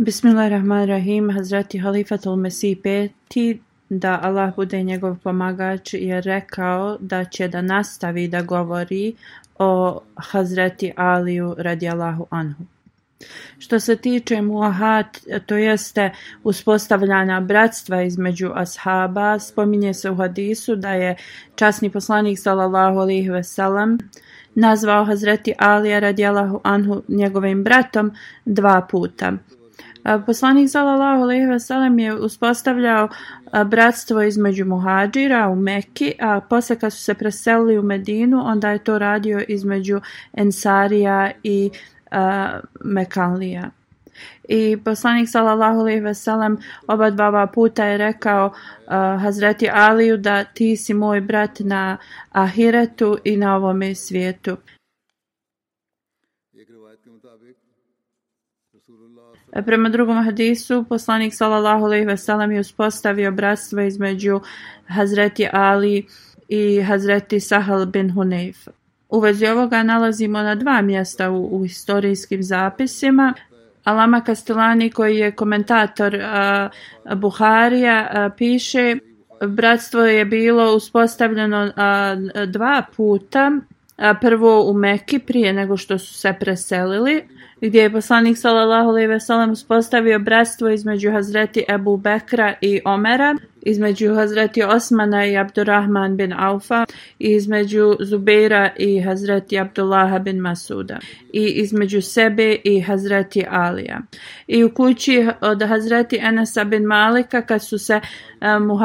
Bismillahirrahmanirrahim, Hazreti Halifatul Mesih peti, da Allah bude njegov pomagač, je rekao da će da nastavi da govori o Hazreti Aliju radijallahu anhu. Što se tiče muahat, to jeste uspostavljanja bratstva između ashaba, spominje se u hadisu da je časni poslanik sallallahu alaihi ve sellem nazvao Hazreti Alija radijallahu anhu njegovim bratom dva puta. Poslanik sallallahu alejhi ve sellem je uspostavljao bratstvo između muhadžira u Mekki, a posle kad su se preselili u Medinu, onda je to radio između Ensarija i a, Mekanlija. I poslanik sallallahu alejhi ve sellem oba dva puta je rekao uh, Hazreti Aliju da ti si moj brat na ahiretu i na ovome svijetu. E, prema drugom hadisu, poslanik sallallahu alejhi ve sellem je uspostavio bratstvo između Hazreti Ali i Hazreti Sahal bin Hunayf. U vezi ovoga nalazimo na dva mjesta u, u historijskim zapisima. Alama Kastelani koji je komentator a, Buharija a, piše bratstvo je bilo uspostavljeno a, dva puta. a, prvo u Mekki prije nego što su se preselili gdje je poslanik sallallahu alejhi ve sellem uspostavio bratstvo između Hazreti Ebu Bekra i Omera, između Hazreti Osmana i Abdurrahman bin Aufa, i između Zubeira i Hazreti Abdullaha bin Masuda, i između sebe i Hazreti Alija. I u kući od Hazreti Enesa bin Malika, kad su se um,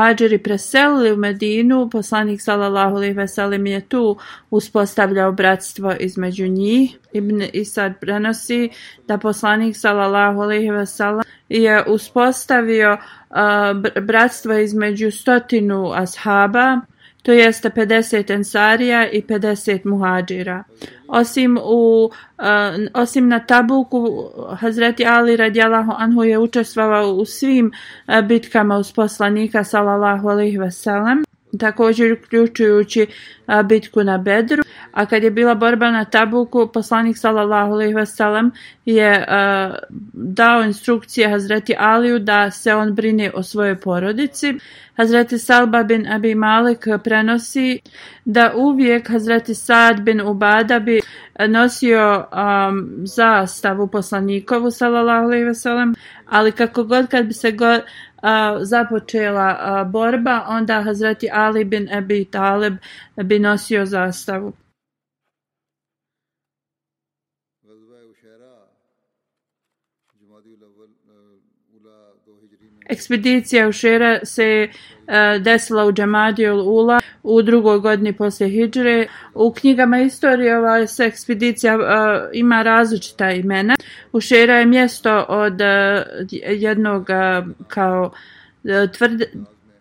preselili u Medinu, poslanik sallallahu alejhi ve sellem je tu uspostavljao bratstvo između njih. Ibn Isad prenosi da poslanik sallallahu alejhi ve sellem je uspostavio uh, bratstvo između stotinu ashaba, to jeste 50 ensarija i 50 muhađira. Osim, u, uh, osim na Tabuku, Hazreti Ali radijalahu anhu je učestvovao u svim uh, bitkama uz poslanika sallallahu alaihi wasallam također uključujući bitku na Bedru. A kad je bila borba na Tabuku, poslanik sallallahu alejhi ve sellem je a, dao instrukcije Hazreti Aliju da se on brine o svojoj porodici. Hazreti Salba bin Abi Malik prenosi da uvijek Hazreti Sad bin Ubada bi nosio um, zastavu poslanikovu sallallahu alejhi ve sellem, ali kako god kad bi se god a, započela a, borba, onda Hazreti Ali bin Ebi Talib bi nosio zastavu. Ekspedicija u Šera se uh, E, desila u Džamadijul Ula u drugoj godini poslije Hidžre. U knjigama istorije ova se ekspedicija uh, ima različita imena. Ušera je mjesto od uh, jednog uh, kao uh, tvrd,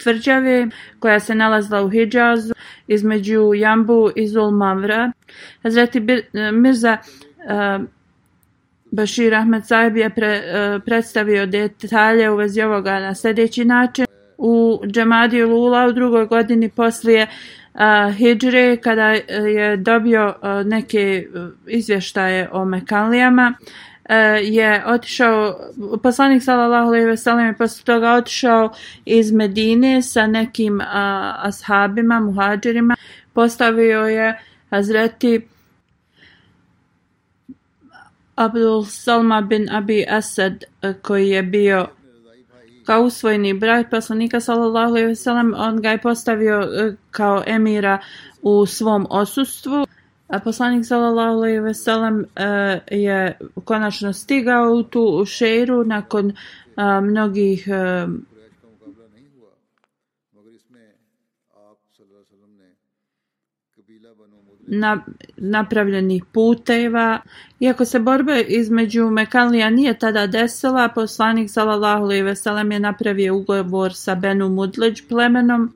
tvrđave koja se nalazila u Hidžazu između Jambu i Zulmavra. Hazreti Mirza uh, Bashir Ahmed Saib je pre, uh, predstavio detalje u vezi ovoga na sljedeći način. U Džemadi Lula u drugoj godini poslije uh, Hidžre, kada uh, je dobio uh, neke uh, izvještaje o Mekanlijama, uh, je otišao, poslanik sallallahu alejhi ve sellem je posle toga otišao iz Medine sa nekim uh, ashabima, muhadžirima, postavio je Hazreti Abdul Salma bin Abi Asad uh, koji je bio kao usvojeni brat poslanika sallallahu alejhi ve sellem on ga je postavio e, kao emira u svom osustvu a poslanik sallallahu alejhi ve sellem e, je konačno stigao u tu šeiru nakon e, mnogih na, napravljenih puteva. Iako se borba između Mekanlija nije tada desila, poslanik sallallahu alejhi ve sellem je napravio ugovor sa Benu Mudleđ plemenom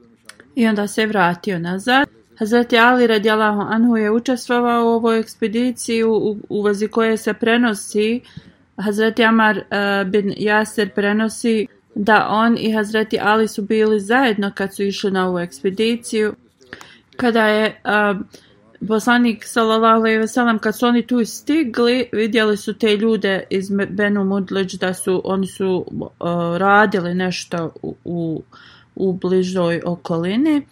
i onda se vratio nazad. Hazreti Ali radijalahu anhu je učestvovao u ovoj ekspediciji u, u vezi koje se prenosi Hazreti Amar uh, bin Jasir prenosi da on i Hazreti Ali su bili zajedno kad su išli na ovu ekspediciju. Kada je uh, poslanik sallallahu alejhi ve sellem kad su oni tu stigli vidjeli su te ljude iz Benu Mudlić da su oni su uh, radili nešto u, u, u bližoj okolini.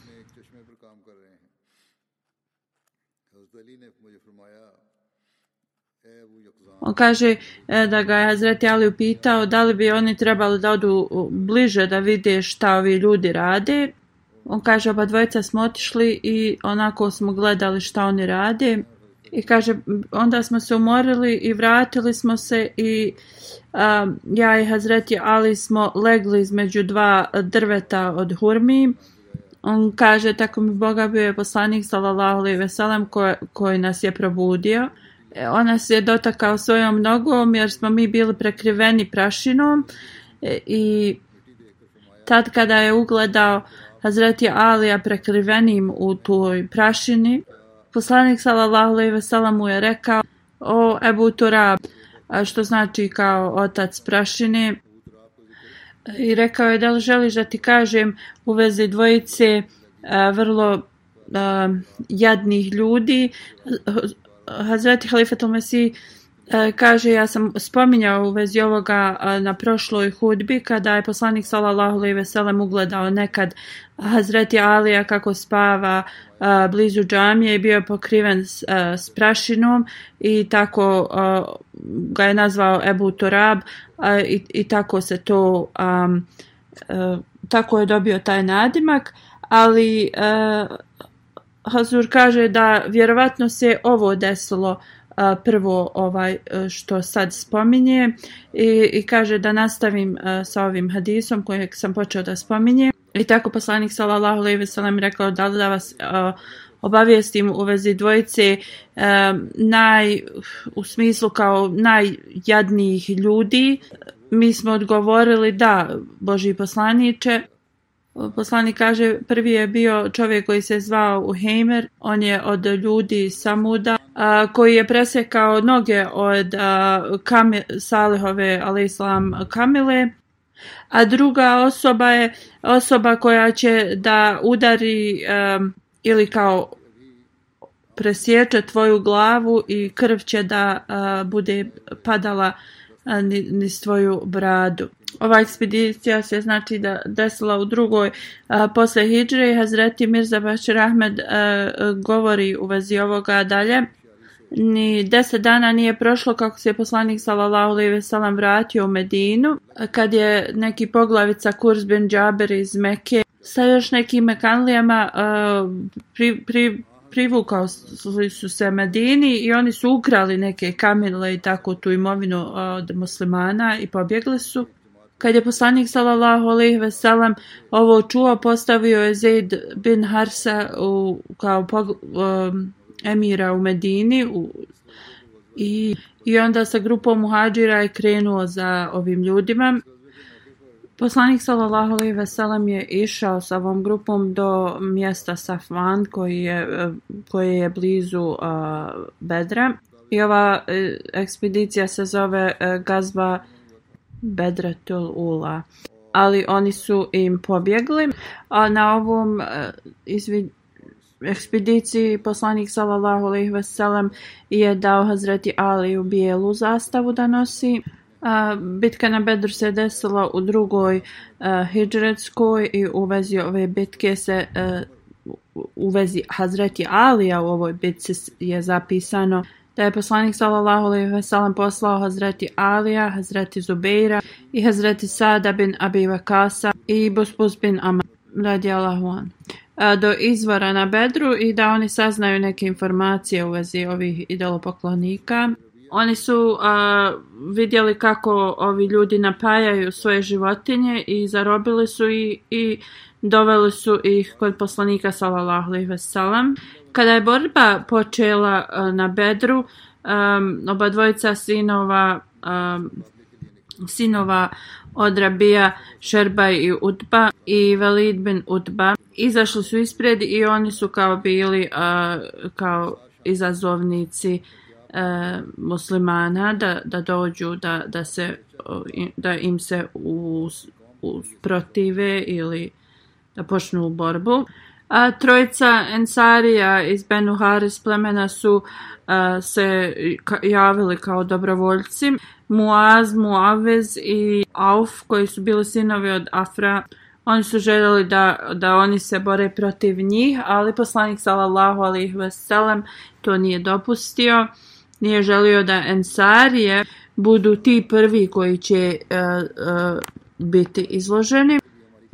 On kaže e, da ga je Hazreti Ali upitao da li bi oni trebali da odu bliže da vide šta ovi ljudi rade on kaže oba dvojica smo otišli i onako smo gledali šta oni rade. I kaže onda smo se umorili i vratili smo se i um, ja i Hazreti Ali smo legli između dva drveta od hurmi. On kaže tako mi Boga bio je poslanik sallallahu alejhi ve sellem koji, nas je probudio. E, Ona se je dotakao svojom nogom jer smo mi bili prekriveni prašinom. E, I tad kada je ugledao Hazreti Alija prekrivenim u toj prašini. Poslanik sallallahu alejhi ve sellem mu je rekao: "O Ebu Turab", što znači kao otac prašine. I rekao je: "Da li želiš da ti kažem u vezi dvojice a, vrlo a, jadnih ljudi?" Hazreti Halifatul Mesih E, kaže, ja sam spominjao u vezi ovoga e, na prošloj hudbi, kada je poslanik sallallahu alejhi ve sellem ugledao nekad Hazreti Alija kako spava a, blizu džamije i bio pokriven s, a, s prašinom i tako a, ga je nazvao Ebu Torab a, i, i tako se to a, a, tako je dobio taj nadimak, ali a, Hazur kaže da vjerovatno se ovo desilo prvo ovaj e, što sad spominje i, i kaže da nastavim e, sa ovim hadisom kojeg sam počeo da spominje i tako poslanik sallallahu alejhi ve sellem rekao da da vas e, obavijestim u vezi dvojice naj u smislu kao najjadnijih ljudi? Mi smo odgovorili da Boži poslaniče. Poslanik kaže, prvi je bio čovjek koji se zvao Uheimer, on je od ljudi Samuda, a, koji je presekao noge od a, kami, Salihove, ali islam, Kamile, a druga osoba je osoba koja će da udari a, ili kao presječe tvoju glavu i krv će da a, bude padala niz tvoju bradu. Ova ekspedicija se znači da desila u drugoj a, posle Hidžre i Hazreti Mirza Bashir Ahmed a, govori u vezi ovoga dalje. Ni deset dana nije prošlo kako se je poslanik sallallahu alejhi ve sellem vratio u Medinu, kad je neki poglavica Kurs bin Džaber iz Mekke sa još nekim mekanlijama pri, pri, privukao su se Medini i oni su ukrali neke kamile i tako tu imovinu od muslimana i pobjegli su. Kad je poslanik sallallahu alejhi ve sellem ovo čuo, postavio je Zaid bin Harsa u, kao pog, um, emira u Medini u, i, i onda sa grupom muhađira je krenuo za ovim ljudima. Poslanik sallallahu alejhi ve sellem je išao sa ovom grupom do mjesta Safvan koji je koji je blizu uh, Bedra I ova uh, ekspedicija se zove uh, Gazba Bedretul Ula. Ali oni su im pobjegli, a na ovom e, izvid, ekspediciji poslanik sallallahu alejhi ve sellem je dao Hazreti Ali u bijelu zastavu da nosi. A, bitka na Bedru se desila u drugoj a, hidžretskoj i u vezi ove bitke se e, a, u vezi Hazreti Alija u ovoj bitci je zapisano da je poslanik sallallahu alejhi ve sellem poslao Hazreti Alija, Hazreti Zubeira i Hazreti Sada bin Abi Vakasa i Busbus bin Amr radijallahu an e, do izvora na Bedru i da oni saznaju neke informacije u vezi ovih idolopoklonika. Oni su a, vidjeli kako ovi ljudi napajaju svoje životinje i zarobili su i, i doveli su ih kod poslanika sallallahu alejhi ve sellem. Kada je borba počela uh, na Bedru, um, oba dvojica sinova um, sinova od Rabija Šerbaj i Utba i Velid bin Utba izašli su ispred i oni su kao bili uh, kao izazovnici uh, muslimana da, da dođu da, da se da im se us, usprotive ili da počnu borbu. A trojica Ensarija iz Benu Haris plemena su a, se javili kao dobrovoljci. Muaz, Muavez i Auf koji su bili sinovi od Afra Oni su željeli da, da oni se bore protiv njih, ali poslanik sallallahu alaihi wasallam to nije dopustio. Nije želio da ensarije budu ti prvi koji će uh, uh, biti izloženi.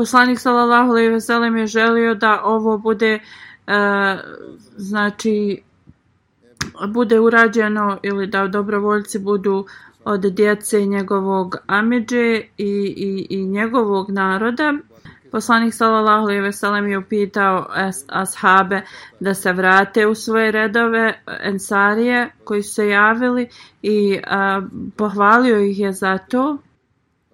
Poslanik sallallahu alejhi ve sellem je želio da ovo bude e, znači bude urađeno ili da dobrovoljci budu od djece njegovog Amidže i, i, i njegovog naroda Poslanik sallallahu alejhi ve sellem je upitao ashabe da se vrate u svoje redove ensarije koji su se javili i a, pohvalio ih je za to.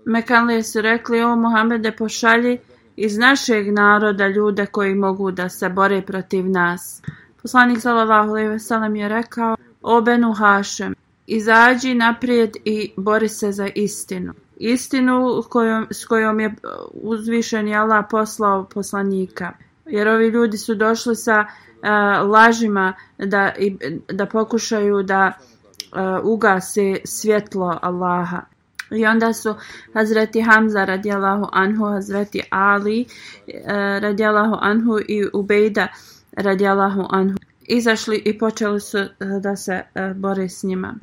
Mekanlije su rekli, o Muhammede pošalji iz našeg naroda ljude koji mogu da se bore protiv nas. Poslanik sallallahu alejhi ve sellem je rekao, o Benu Hašem, izađi naprijed i bori se za istinu istinu kojom, s kojom je uzvišen Allah poslao poslanika. Jer ovi ljudi su došli sa uh, lažima da, i, da pokušaju da e, uh, ugase svjetlo Allaha. I onda su Hazreti Hamza radijalahu anhu, Hazreti Ali eh, uh, radijalahu anhu i Ubejda radijalahu anhu izašli i počeli su uh, da se uh, bore s njima.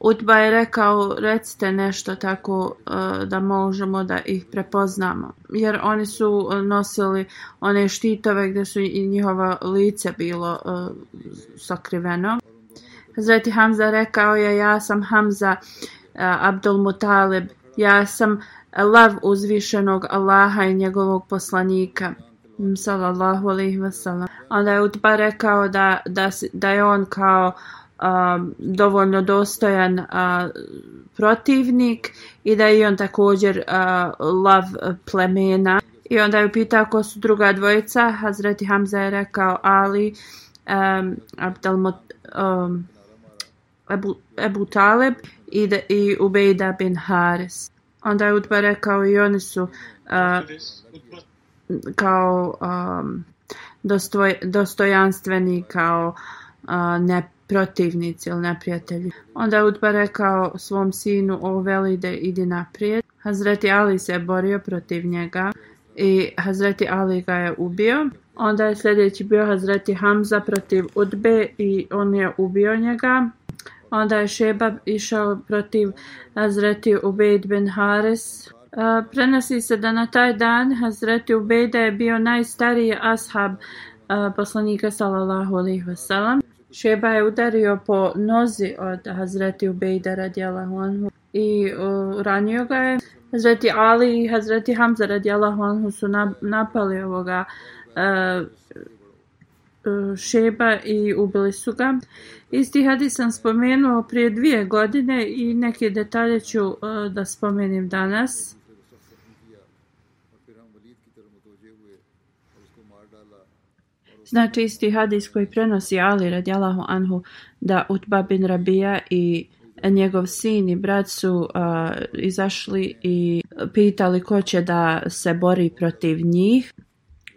Utba je rekao, recite nešto tako uh, da možemo da ih prepoznamo. Jer oni su nosili one štitove gdje su i njihova lice bilo uh, sakriveno. Hazreti Hamza rekao je, ja sam Hamza uh, Abdul Mutalib, ja sam lav uzvišenog Allaha i njegovog poslanika. Sallallahu alaihi wasallam. Onda je Utba rekao da, da, da je on kao a, dovoljno dostojan a, protivnik i da je on također a, lav plemena. I onda je upitao ko su druga dvojica. Hazreti Hamza je rekao Ali, um, Abdelmot, um, Ebu, Ebu Taleb i, de, i Ubejda bin Haris. Onda je Utba rekao i oni su uh, kao um, dostoj, dostojanstveni, kao uh, ne protivnici ili neprijatelji. Onda je Utba rekao svom sinu o Velide idi naprijed. Hazreti Ali se borio protiv njega i Hazreti Ali ga je ubio. Onda je sljedeći bio Hazreti Hamza protiv Udbe i on je ubio njega. Onda je Šeba išao protiv Hazreti Ubejd ben Hares. Prenosi se da na taj dan Hazreti Ubejda je bio najstariji ashab poslanika sallallahu alaihi wasallam. Šeba je udario po nozi od Hazreti Ubejda radijalahu anhu i uh, ranio ga je. Hazreti Ali i Hazreti Hamza radijalahu anhu su napali ovoga uh, E, Šeba i ubili su ga. Isti hadis sam spomenuo prije dvije godine i neke detalje ću e, da spomenim danas. Znači isti hadis koji prenosi Ali radijalahu anhu da Utba bin Rabija i njegov sin i brat su uh, izašli i pitali ko će da se bori protiv njih.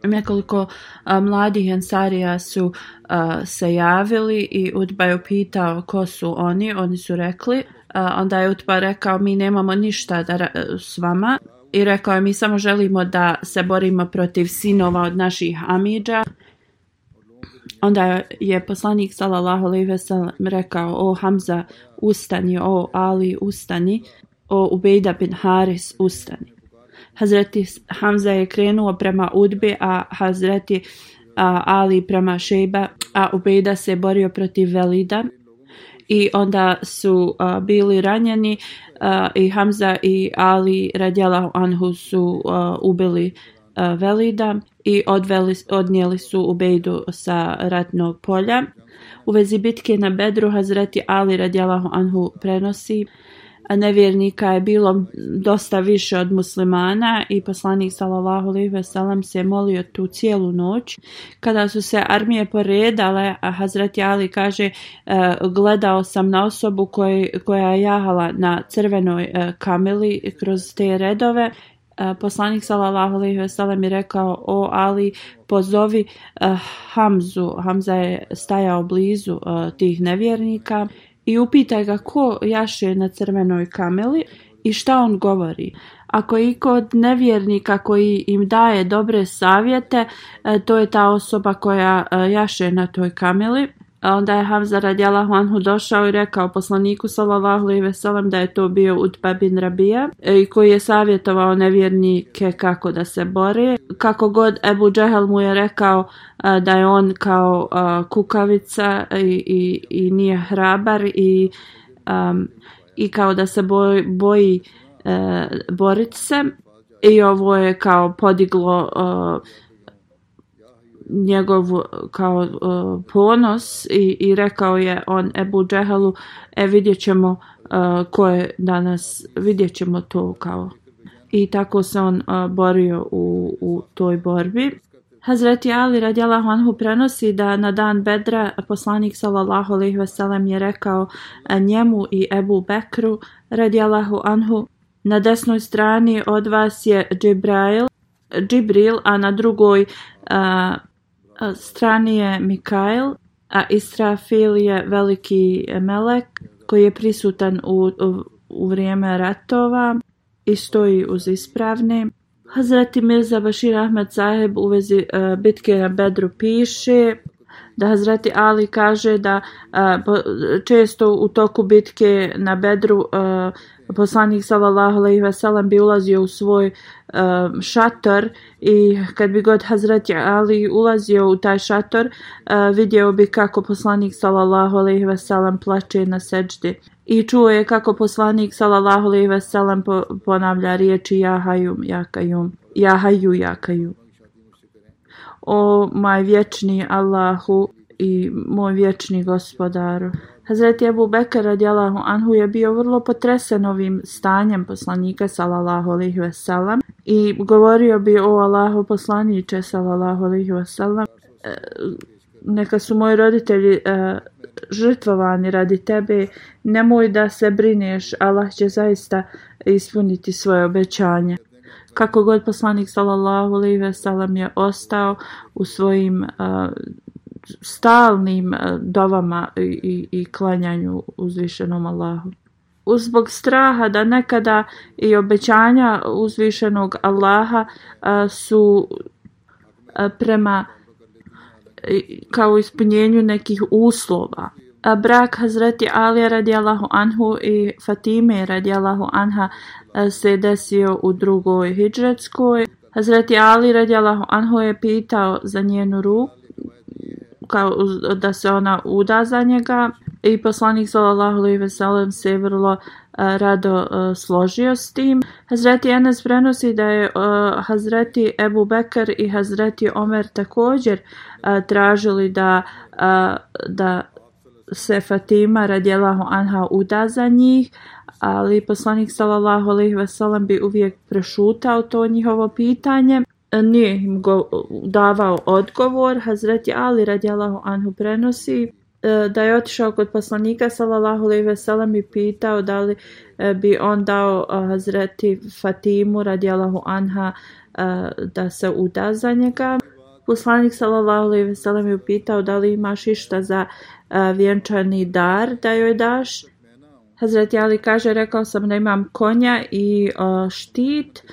Nekoliko a, mladih ensarija su a, se javili i Utba je pitao ko su oni. Oni su rekli, A, onda je Utba rekao mi nemamo ništa da s vama. I rekao je mi samo želimo da se borimo protiv sinova od naših amidža. Onda je poslanik sallallahu alejhi ve sellem rekao: "O Hamza, ustani, o Ali, ustani, o Ubejda bin Haris, ustani." Hazreti Hamza je krenuo prema Udbi, a Hazreti a, Ali prema Šejba, a Ubejda se borio protiv Velida. I onda su a, bili ranjeni a, i Hamza i Ali radjela anhu su a, ubili a, Velida i odveli, odnijeli su Ubejdu sa ratnog polja. U vezi bitke na Bedru Hazreti Ali radjela anhu prenosi nevjernika je bilo dosta više od muslimana i poslanik sallallahu alejhi ve sellem se molio tu cijelu noć. Kada su se armije poredale a Hazreti Ali kaže e, gledao sam na osobu koj, koja je jahala na crvenoj e, kameli kroz te redove. E, poslanik sallallahu alejhi ve sellem je rekao o Ali pozovi uh, Hamzu. Hamza je stajao blizu uh, tih nevjernika i upitaj ga ko jaše na crvenoj kameli i šta on govori. Ako je iko kod nevjernika koji im daje dobre savjete e, to je ta osoba koja e, jaše na toj kameli. A onda je Hamza radijalahu anhu došao i rekao poslaniku sallallahu alejhi ve sellem da je to bio Utba bin Rabija e, i koji je savjetovao nevjernike kako da se bore. Kako god Ebu Džehel mu je rekao a, da je on kao a, kukavica i, i, i nije hrabar i, um, i kao da se boj, boji e, boriti se. I ovo je kao podiglo uh, njegov kao uh, ponos i, i rekao je on Ebu Džehalu e vidjet ćemo uh, ko je danas vidjet ćemo to kao. I tako se on uh, borio u, u toj borbi. Hazreti Ali radijalahu anhu prenosi da na dan Bedra poslanik sallallahu alejhi ve sellem je rekao njemu i Ebu Bekru radijalahu anhu na desnoj strani od vas je Džibrail Džibril a na drugoj a, strani je Mikael, a Israfil je veliki melek koji je prisutan u, u, u vrijeme ratova i stoji uz ispravne. Hazreti Mirza Bashir Ahmed Saheb u vezi uh, bitke na Bedru piše da Hazreti Ali kaže da uh, često u toku bitke na Bedru uh, poslanik sallallahu alejhi ve sellem bi ulazio u svoj um, šator i kad bi god Hazreti Ali ulazio u taj šator uh, vidio bi kako poslanik sallallahu alejhi ve sellem plače na sećdi i čuo je kako poslanik sallallahu alejhi ve sellem po, ponavlja riječi ja hayum ja kayum ja hayu ja kayum o moj vječni Allahu i moj vječni gospodaru. Hazreti Abu Bekar radijalahu anhu je bio vrlo potresen ovim stanjem poslanika sallallahu alaihi wasallam i govorio bi o Allahu poslaniće sallallahu alaihi wasallam. E, neka su moji roditelji e, žrtvovani radi tebe nemoj da se brineš Allah će zaista ispuniti svoje obećanje. Kako god poslanik sallallahu alaihi wasallam je ostao u svojim uh, stalnim e, dovama i, i, i klanjanju uzvišenom Allahu. Uzbog straha da nekada i obećanja uzvišenog Allaha a, su a, prema kao ispunjenju nekih uslova. A brak Hazreti Ali radijallahu anhu i Fatime radijallahu anha se desio u drugoj hijđretskoj. Hazreti Ali radijallahu anhu je pitao za njenu ruku kao da se ona uda za njega i poslanik sallallahu alejhi ve sellem se vrlo eh, rado eh, složio s tim. Hazreti Enes prenosi da je uh, Hazreti Ebu Bekr i Hazreti Omer također tražili da da se Fatima radijallahu anha uda za njih, ali poslanik sallallahu alejhi ve sellem bi uvijek prešutao to njihovo pitanje E, nije im go, davao odgovor. Hazreti Ali radijalahu anhu prenosi e, da je otišao kod poslanika sallallahu alejhi ve sellem i pitao da li e, bi on dao Hazreti Fatimu radijallahu anha da se uda za njega. Poslanik sallallahu alejhi ve sellem je pitao da li imaš išta za vjenčani dar da joj daš. Hazreti Ali kaže, rekao sam da imam konja i štit.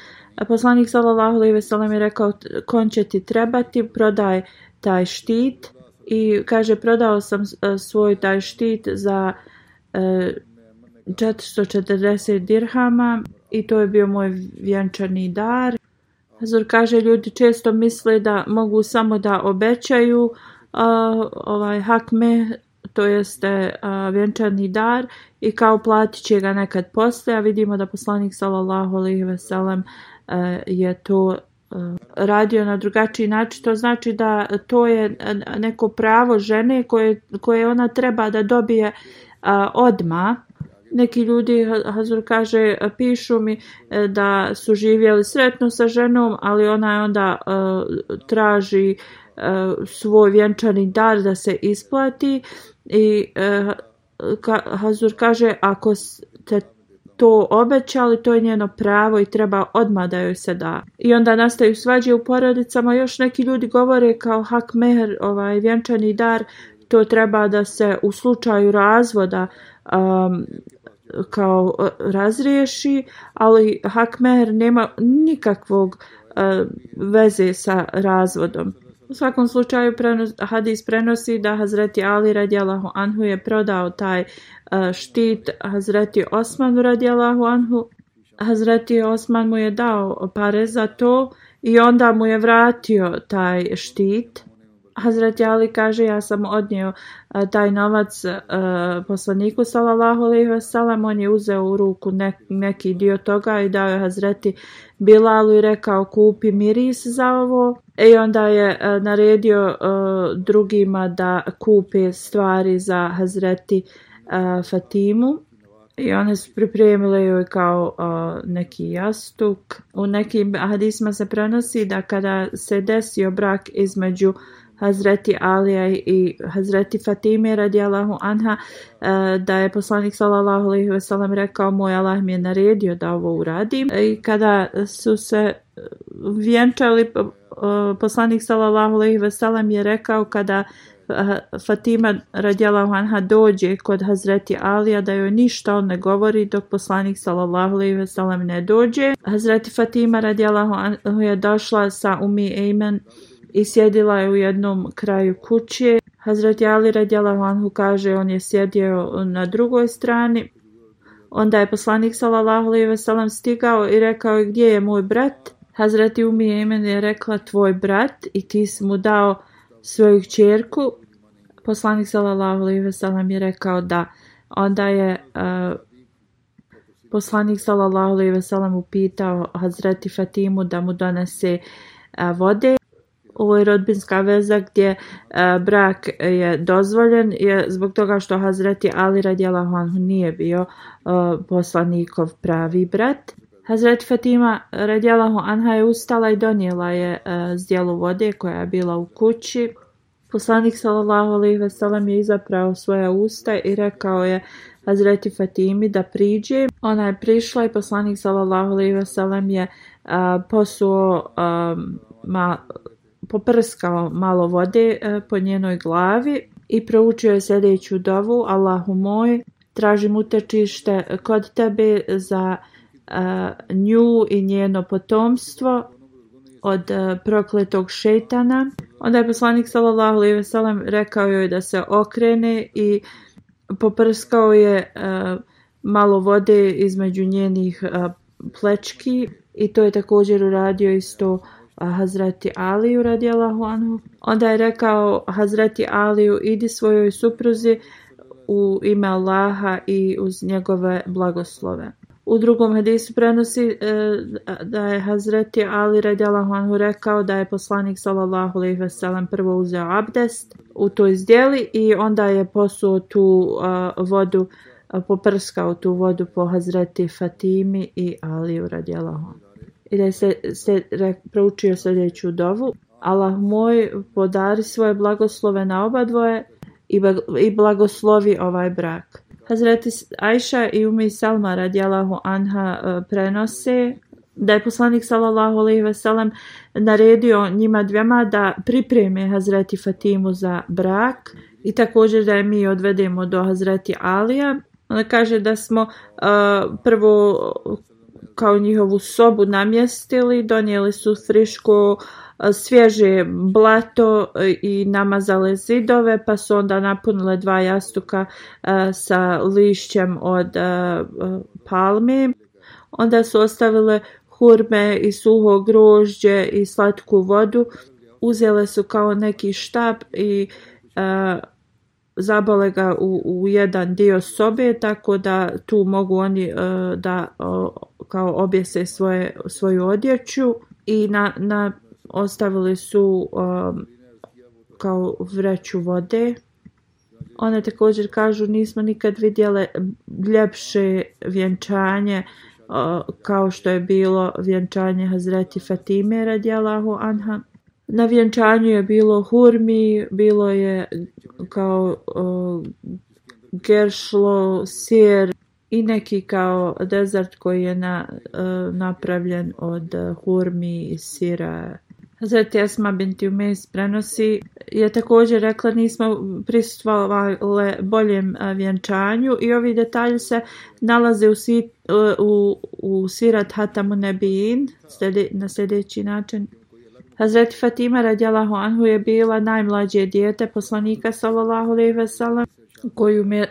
Poslanik sallallahu alejhi ve sellem je rekao kon će ti trebati, prodaj taj štit i kaže prodao sam e, svoj taj štit za e, 440 dirhama i to je bio moj vjenčani dar. Hazur kaže ljudi često misle da mogu samo da obećaju uh, ovaj hakme to jeste uh, vjenčani dar i kao platit će ga nekad posle a vidimo da poslanik sallallahu alejhi ve sellem uh, Eh, je to eh, radio na drugačiji način. To znači da to je neko pravo žene koje koje ona treba da dobije eh, odma. Neki ljudi, Hazur kaže, pišu mi da su živjeli sretno sa ženom, ali ona je onda traži svoj vjenčani dar da se isplati. I Hazur kaže, ako te to obećali, to je njeno pravo i treba odmah da joj se da. I onda nastaju svađe u porodicama, još neki ljudi govore kao hak meher, ovaj vjenčani dar, to treba da se u slučaju razvoda um, kao uh, razriješi, ali Hakmer nema nikakvog uh, veze sa razvodom. U svakom slučaju prenos, hadis prenosi da Hazreti Ali radijalahu anhu je prodao taj uh, štit Hazreti Osmanu radijalahu anhu. Hazreti Osman mu je dao pare za to i onda mu je vratio taj štit. Hazreti Ali kaže ja sam odnio e, taj novac uh, poslaniku sallallahu alejhi ve sellem on je uzeo u ruku ne, neki dio toga i dao je Hazreti Bilalu i rekao kupi miris za ovo e, i onda je e, naredio a, drugima da kupe stvari za Hazreti a, Fatimu i one su pripremile joj kao uh, neki jastuk. U nekim hadisma se prenosi da kada se desio brak između Hazreti Alija i Hazreti Fatime radijalahu anha eh, da je poslanik sallallahu alejhi ve sellem rekao moj Allah mi je naredio da ovo uradim. I kada su se eh, vjenčali eh, poslanik sallallahu alejhi ve sellem je rekao kada Fatima radijalahu anha dođe kod Hazreti Alija da joj ništa on ne govori dok poslanik sallallahu alejhi ve sellem ne dođe. Hazreti Fatima radijalahu anha je došla sa Umi Ejmen i sjedila je u jednom kraju kuće. Hazrat Ali radijalahu anhu kaže on je sjedio na drugoj strani. Onda je poslanik sallallahu alejhi ve sellem stigao i rekao gdje je moj brat? Hazreti Umi Emen je rekla tvoj brat i ti si mu dao svoju čerku. Poslanik sallallahu alejhi ve sellem je rekao da onda je uh, poslanik sallallahu alejhi ve sellem upitao Hazreti Fatimu da mu donese uh, vode ovo je rodbinska veza gdje e, brak je dozvoljen je zbog toga što Hazreti Ali radijalahu anhu nije bio e, poslanikov pravi brat. Hazreti Fatima radijalahu anha je ustala i donijela je e, zdjelu vode koja je bila u kući. Poslanik sallallahu alejhi ve sellem je izaprao svoja usta i rekao je Hazreti Fatimi da priđe. Ona je prišla i poslanik sallallahu alejhi ve sellem je a, posuo a, ma, poprskao malo vode e, po njenoj glavi i proučio je sljedeću dovu Allahu moj, tražim utečište kod tebe za uh, nju i njeno potomstvo od uh, prokletog šetana. Onda je poslanik sallallahu alejhi ve sellem rekao joj da se okrene i poprskao je malo vode između njenih plečki i to je također uradio isto Hazreti Aliju radijalahu anhu. Onda je rekao Hazreti Aliju idi svojoj supruzi u ime Allaha i uz njegove blagoslove. U drugom hadisu prenosi e, da je Hazreti Ali radijalahu anhu rekao da je poslanik sallallahu alejhi ve sellem prvo uzeo abdest u toj zdjeli i onda je posuo tu uh, vodu e, poprskao tu vodu po Hazreti Fatimi i Aliju radijalahu anhu i da je se, se re, proučio sljedeću dovu. Allah moj podari svoje blagoslove na oba dvoje i, i blagoslovi ovaj brak. Hazreti Ajša i Umi Salma radijalahu anha e, prenose da je poslanik sallallahu alejhi ve sellem naredio njima dvema da pripreme Hazreti Fatimu za brak i također da je mi odvedemo do Hazreti Alija. Ona kaže da smo uh, prvo kao njihovu sobu namjestili, donijeli su friško e, svježe blato e, i namazale zidove, pa su onda napunile dva jastuka e, sa lišćem od palme. Onda su ostavile hurme i suho grožđe i slatku vodu. Uzele su kao neki štap i uh, zabole ga u, u jedan dio sobe, tako da tu mogu oni uh, da uh, kao objese svoje, svoju odjeću i na, na ostavili su um, kao vreću vode. One također kažu nismo nikad vidjele ljepše vjenčanje uh, kao što je bilo vjenčanje Hazreti Fatime radijalahu anha. Na vjenčanju je bilo hurmi, bilo je kao uh, geršlo, sir i neki kao dezert koji je na, uh, napravljen od hurmi i sira Hazreti Esma binti Umejs prenosi je također rekla nismo prisustvovali boljem e, vjenčanju i ovi detalji se nalaze u, e, u, u Sirat Hatamu Nebijin na sljedeći način. Hazreti Fatima radijalahu anhu je bila najmlađe dijete poslanika sallallahu alejhi ve sellem koju me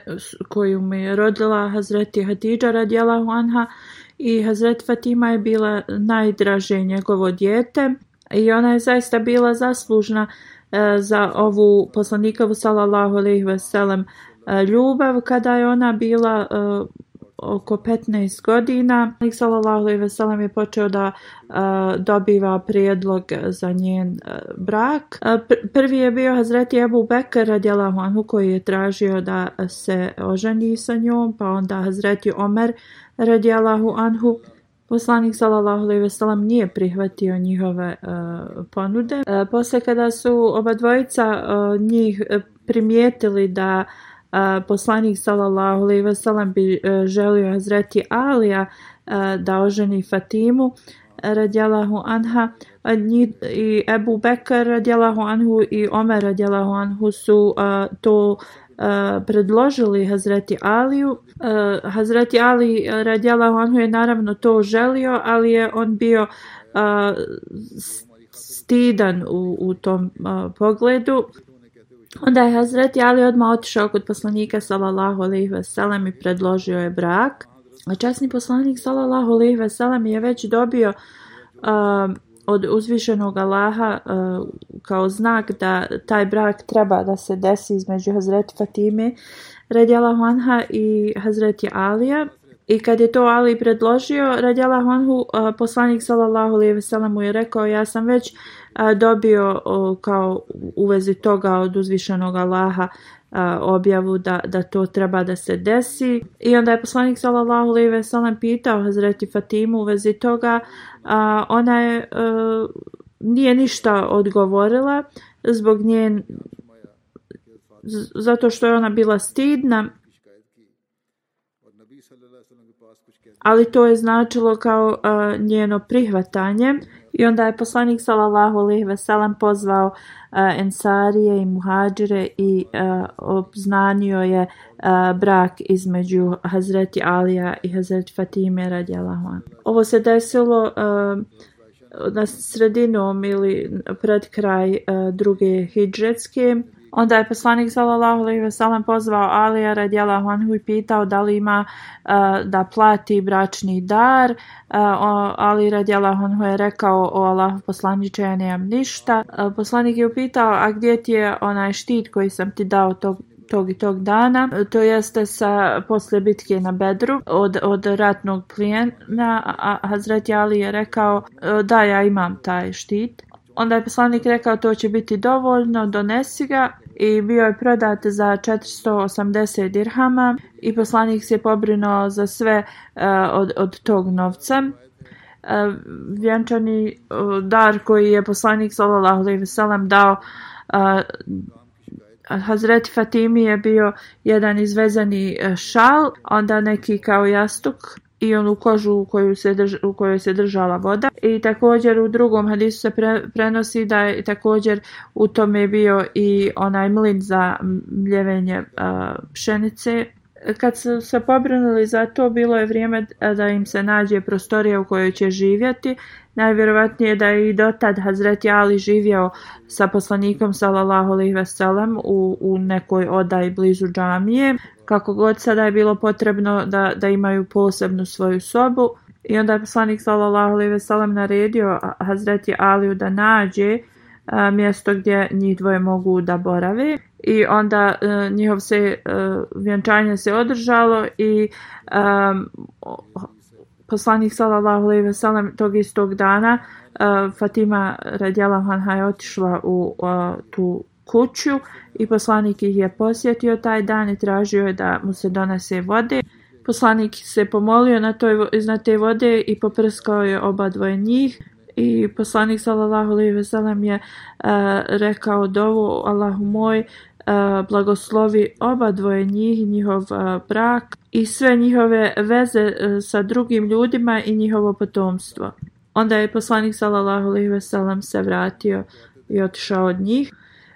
koju me je rodila Hazreti Hadidža radijalahu anha i Hazret Fatima je bila najdraže njegovo dijete i ona je zaista bila zaslužna e, za ovu poslanikovu sallallahu alejhi ve sellem ljubav kada je ona bila e, oko 15 godina. Nik sallallahu alejhi ve sellem je počeo da a, dobiva prijedlog za njen a, brak. A, pr prvi je bio Hazreti Abu Bekr radijallahu anhu koji je tražio da se oženi sa njom, pa onda Hazreti Omer radijallahu anhu Poslanik sallallahu alejhi ve sellem nije prihvatio njihove uh, ponude. Uh, posle kada su oba dvojica uh, njih e, primijetili da uh, poslanik sallallahu alejhi ve sellem bi uh, želio Hazreti Alija e, da oženi Fatimu e, radijallahu anha njih, i Ebu Bekr radijallahu anhu i Omer radijallahu anhu su to predložili Hazreti Aliju. Hazreti Ali radijalahu anhu je naravno to želio, ali je on bio stidan u, u tom uh, pogledu. Onda je Hazreti Ali odmah otišao kod poslanika sallallahu alejhi ve sellem i predložio je brak. A časni poslanik sallallahu alejhi ve sellem je već dobio uh, od uzvišenog Allaha uh, kao znak da taj brak treba da se desi između Hazreti Fatime radjala Anha i Hazreti Alija. I kad je to Ali predložio, radjala Anhu, uh, poslanik sallallahu alejhi ve sellem mu je rekao ja sam već uh, dobio kao u vezi toga od uzvišenog Allaha objavu da, da to treba da se desi. I onda je poslanik sallallahu alejhi ve sellem pitao Hazreti Fatimu u vezi toga, a ona je a, nije ništa odgovorila zbog nje zato što je ona bila stidna ali to je značilo kao a, njeno prihvatanje i onda je poslanik sallallahu alejhi ve sellem pozvao uh, ensarije i muhadžire i uh, obznanio je uh, brak između Hazreti Alija i Hazreti Fatime radijallahu anha. Ovo se desilo uh, na sredinom ili pred kraj uh, druge hidžretske Onda je poslanik sallallahu alejhi ve sellem pozvao Alija radijallahu anhu i pitao da li ima uh, da plati bračni dar. Uh, Ali radijallahu anhu je rekao o Allahu poslaniče ja nemam ništa. Uh, poslanik je upitao a gdje ti je onaj štit koji sam ti dao tog tog i tog dana, to jeste sa poslije bitke na Bedru od, od ratnog plijena, a Hazreti Ali je rekao da ja imam taj štit. Onda je poslanik rekao to će biti dovoljno, donesi ga i bio je prodat za 480 dirhama i poslanik se pobrinuo za sve uh, od, od tog novca. E, vjenčani e, dar koji je poslanik sallallahu alejhi ve sellem dao Hazreti Fatimi je bio jedan izvezani šal, onda neki kao jastuk i onu kožu u, koju se drž, u kojoj se držala voda. I također u drugom hadisu se pre, prenosi da je također u tome bio i onaj mlin za mljevenje uh, pšenice. Kad su se pobrinuli za to, bilo je vrijeme da im se nađe prostorija u kojoj će živjeti. Najvjerovatnije da je i dotad Hazreti Ali živjeo sa poslanikom sallallahu alejhi ve sellem u, u nekoj odaj blizu džamije kako god sada je bilo potrebno da, da imaju posebnu svoju sobu. I onda je poslanik sallallahu alejhi ve sellem naredio Hazreti Aliju da nađe a, mjesto gdje njih dvoje mogu da borave. I onda a, njihov se a, vjenčanje se održalo i a, poslanik sallallahu alejhi ve sellem tog istog dana a, Fatima radijallahu anha je otišla u a, tu kuću i poslanik ih je posjetio taj dan i tražio je da mu se donese vode. Poslanik se pomolio na, toj, na te vode i poprskao je oba dvoje njih. I poslanik sallallahu alejhi ve sellem je uh, rekao dovu Allahu moj uh, blagoslovi oba dvoje njih njihov uh, brak i sve njihove veze uh, sa drugim ljudima i njihovo potomstvo. Onda je poslanik sallallahu alejhi ve sellem se vratio i otišao od njih.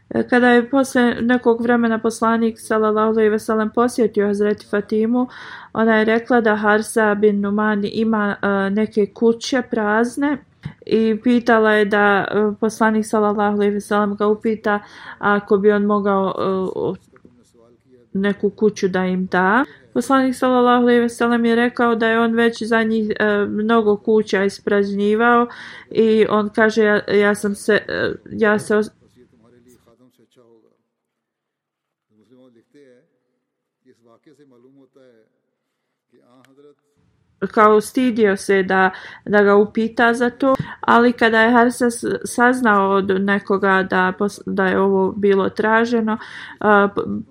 E, kada je posle nekog vremena poslanik sallallahu alejhi ve sellem posjetio Hazreti Fatimu, ona je rekla da Harsa bin Numan ima uh, neke kuće prazne i pitala je da uh, poslanik sallallahu alejhi ve sellem ga upita ako bi on mogao uh, neku kuću da im da. Poslanik sallallahu alejhi ve sellem je rekao da je on već za njih e, mnogo kuća ispražnjivao i on kaže ja, ja sam se e, ja se kao stidio se da, da ga upita za to, ali kada je Harsa saznao od nekoga da, da je ovo bilo traženo,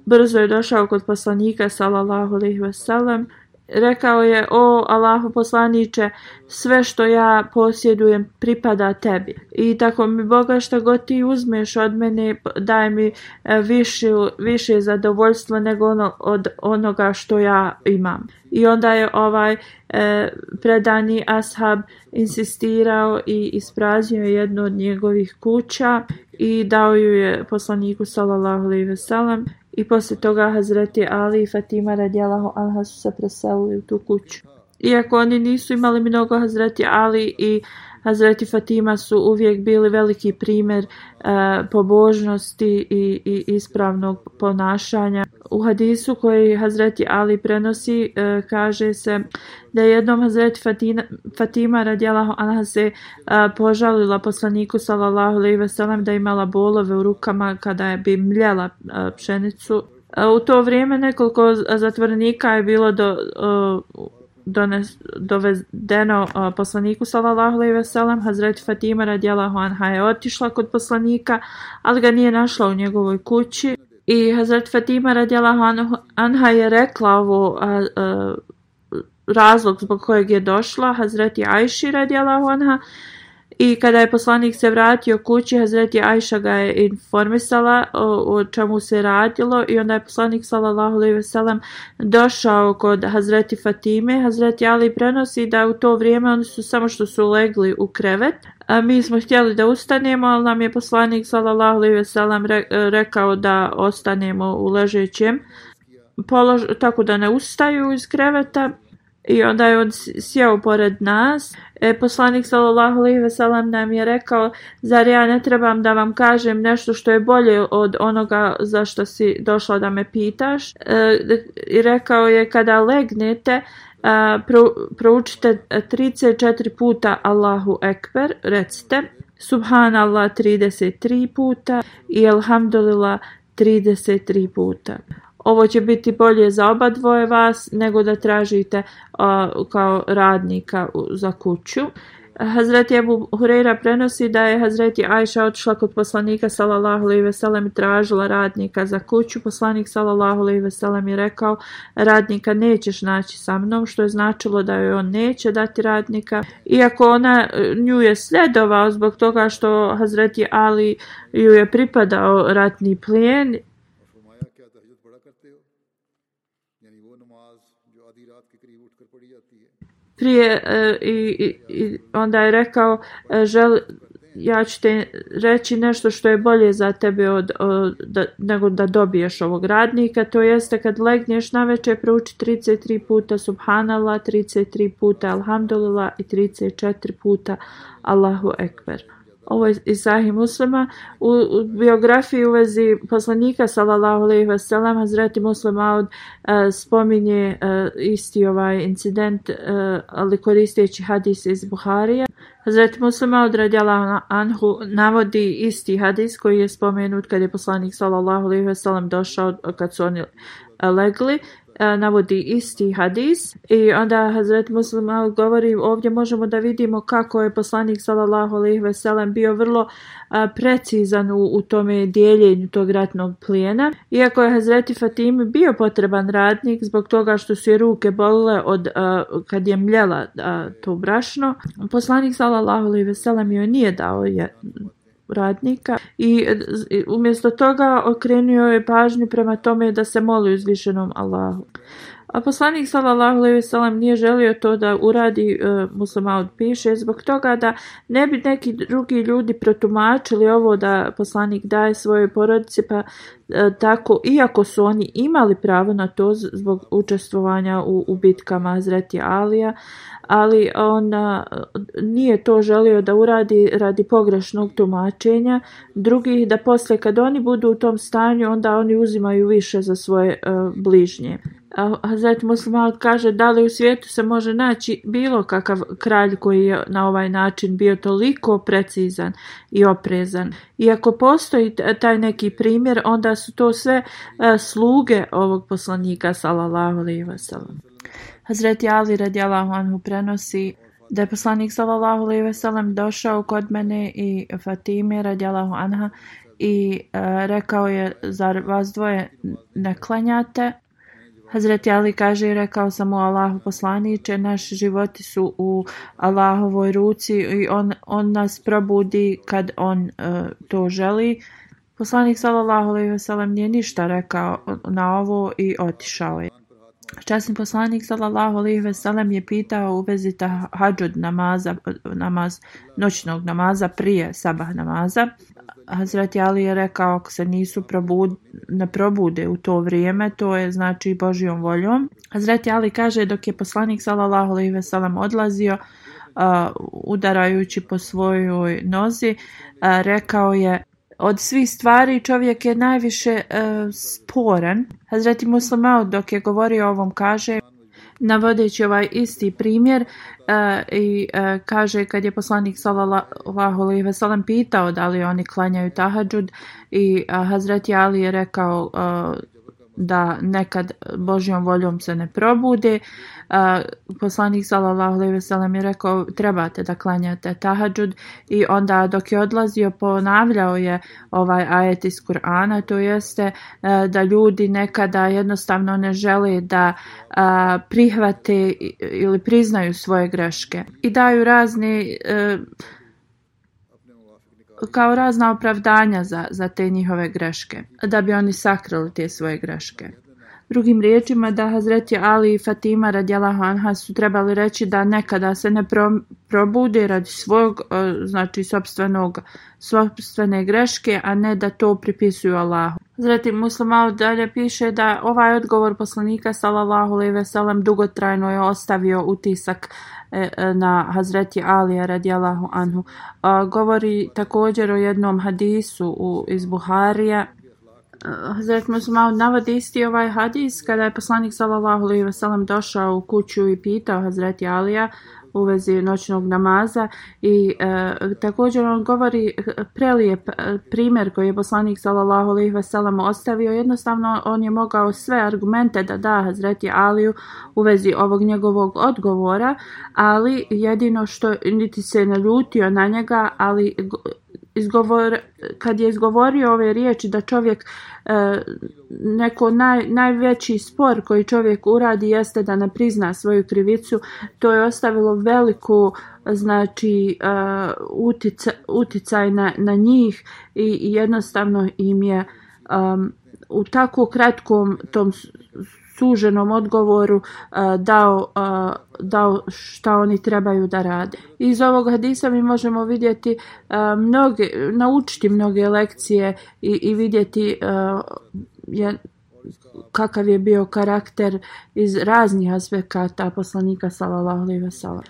brzo je došao kod poslanika sallallahu alejhi ve sellem rekao je o Allahu poslaniće, sve što ja posjedujem pripada tebi. I tako mi Boga što god ti uzmeš od mene daj mi e, više, više zadovoljstva nego ono, od onoga što ja imam. I onda je ovaj e, predani ashab insistirao i ispraznio jednu od njegovih kuća i dao ju je poslaniku sallallahu alejhi ve sellem. I poslije toga Hazreti Ali i Fatima radijalahu anha su se preselili u tu kuću. Iako oni nisu imali mnogo Hazreti Ali i Hazreti Fatima su uvijek bili veliki primjer e, pobožnosti i, i ispravnog ponašanja. U hadisu koji Hazreti Ali prenosi e, kaže se da je jednom Hazreti Fatima, Fatima radijalahu anha se e, požalila poslaniku sallallahu alejhi ve sellem da imala bolove u rukama kada je bi mljela e, pšenicu. E, u to vrijeme nekoliko zatvornika je bilo do e, dones, dovedeno uh, poslaniku sallallahu alejhi ve sellem Hazret Fatima radijallahu anha je otišla kod poslanika ali ga nije našla u njegovoj kući i Hazret Fatima radjela anha je rekla ovo a, a, razlog zbog kojeg je došla Hazreti Ajši radjela anha I kada je poslanik se vratio kući, Hazreti Ajša ga je informisala o, o čemu se radilo i onda je poslanik sallallahu alejhi ve sellem došao kod Hazreti Fatime. Hazreti Ali prenosi da u to vrijeme oni su samo što su legli u krevet. A mi smo htjeli da ustanemo, ali nam je poslanik sallallahu alejhi ve sellem rekao da ostanemo u ležećem polož tako da ne ustaju iz kreveta I onda je on sjeo pored nas. E, poslanik sallallahu alejhi ve sellem nam je rekao: "Zar ja ne trebam da vam kažem nešto što je bolje od onoga za što si došla da me pitaš?" E, I rekao je: "Kada legnete, e, a, pro, proučite 34 puta Allahu ekber, recite Subhanallah 33 puta i Alhamdulillah 33 puta ovo će biti bolje za oba dvoje vas nego da tražite uh, kao radnika za kuću. Hazreti Abu Hureyra prenosi da je Hazreti Ajša otišla kod poslanika sallallahu alejhi ve sellem i tražila radnika za kuću. Poslanik sallallahu alejhi ve sellem je rekao: "Radnika nećeš naći sa mnom", što je značilo da joj on neće dati radnika. Iako ona e, nju je sledovao zbog toga što Hazreti Ali ju je pripadao ratni plijen prije e, i, i, i onda je rekao e, žel, ja ću te reći nešto što je bolje za tebe od, od, da, nego da dobiješ ovog radnika, to jeste kad legneš na večer prouči 33 puta Subhanallah, 33 puta Alhamdulillah i 34 puta Allahu Ekber. Ovo je iz Sahih Muslima. U, u biografiji u vezi poslanika sallallahu alejhi ve sellem Hazreti Muslim Aud uh, eh, spominje uh, isti ovaj incident uh, ali koristeći hadis iz Buharija. Hazreti Muslim Aud radijallahu anhu navodi isti hadis koji je spomenut kad je poslanik sallallahu alejhi ve sellem došao kad su oni legli navodi isti hadis i onda Hazret Muslim govori ovdje možemo da vidimo kako je poslanik sallallahu alejhi ve sellem bio vrlo a, precizan u, u tome dijeljenju tog ratnog plijena. Iako je Hazreti Fatimi bio potreban radnik zbog toga što su je ruke bolile od a, kad je mljela a, to brašno, poslanik sallallahu alejhi ve sellem joj nije dao je radnika i umjesto toga okrenio je pažnju prema tome da se moli uzvišenom Allahu. A poslanik sallallahu alejhi ve sellem nije želio to da uradi e, muslima piše zbog toga da ne bi neki drugi ljudi protumačili ovo da poslanik daje svojoj porodici pa e, tako iako su oni imali pravo na to zbog učestvovanja u, u bitkama Azreti Alija ali on a, nije to želio da uradi radi pogrešnog tumačenja drugih da posle kad oni budu u tom stanju onda oni uzimaju više za svoje e, bližnje. Hazreti Muslimat kaže da li u svijetu se može naći bilo kakav kralj koji je na ovaj način bio toliko precizan i oprezan. Iako postoji taj neki primjer, onda su to sve e, sluge ovog poslanika sallallahu alejhi ve sellem. Hazreti Ali radijallahu anhu prenosi da je poslanik sallallahu alejhi ve sellem došao kod mene i Fatime radijallahu anha i uh, rekao je zar vas dvoje ne klanjate Hazreti Ali kaže i rekao sam mu Allahu poslaniče, naši životi su u Allahovoj ruci i on, on nas probudi kad on uh, to želi. Poslanik sallallahu alejhi ve sellem nije ništa rekao na ovo i otišao je. Časni poslanik sallallahu alejhi ve sellem je pitao u vezi tahadžud namaza, namaz noćnog namaza prije sabah namaza. Hazreti Ali je rekao ako se nisu probud, ne probude u to vrijeme, to je znači Božijom voljom. Hazreti Ali kaže dok je poslanik sallallahu alejhi ve sellem odlazio uh, udarajući po svojoj nozi, uh, rekao je od svih stvari čovjek je najviše uh, sporan. Hazreti Muslimao dok je govorio o ovom kaže navodeći ovaj isti primjer e, i e, kaže kad je poslanik sallallahu alejhi ve sellem pitao da li oni klanjaju tahadžud i a, Hazreti Ali je rekao e, da nekad Božjom voljom se ne probude. Poslanik sallallahu alejhi ve sellem je rekao trebate da klanjate tahadžud i onda dok je odlazio ponavljao je ovaj ajet iz Kur'ana to jeste e, da ljudi nekada jednostavno ne žele da prihvate ili priznaju svoje greške i daju razne kao razna opravdanja za, za te njihove greške, da bi oni sakrili te svoje greške. Drugim riječima da Hazreti Ali i Fatima radjela Anha su trebali reći da nekada se ne pro, probude radi svog, znači sobstvenog, sobstvene greške, a ne da to pripisuju Allahu. Zatim Muslima dalje piše da ovaj odgovor poslanika sallallahu alejhi ve sellem dugotrajno je ostavio utisak E, e, na Hazreti Alija radijallahu anhu. Govori također o jednom hadisu u, iz Buharija e, Hazret Muslimao navodi isti ovaj hadis kada je poslanik sallallahu alejhi ve sellem došao u kuću i pitao Hazreti Alija u vezi noćnog namaza i e, također on govori prelijep e, primjer koji je poslanik sallallahu alejhi ve sellem ostavio. Jednostavno on je mogao sve argumente da da Hazreti Aliju u vezi ovog njegovog odgovora ali jedino što niti se naljutio na njega ali izgovor, kad je izgovorio ove riječi da čovjek e, neko naj, najveći spor koji čovjek uradi jeste da ne prizna svoju krivicu, to je ostavilo veliku znači e, utica, uticaj na, na njih i, i jednostavno im je um, u tako kratkom tom suženom odgovoru uh, dao, uh, dao šta oni trebaju da rade. Iz ovog hadisa mi možemo vidjeti uh, mnoge, naučiti mnoge lekcije i, i vidjeti uh, je, kakav je bio karakter iz raznih aspekata poslanika sallallahu alejhi ve sellem.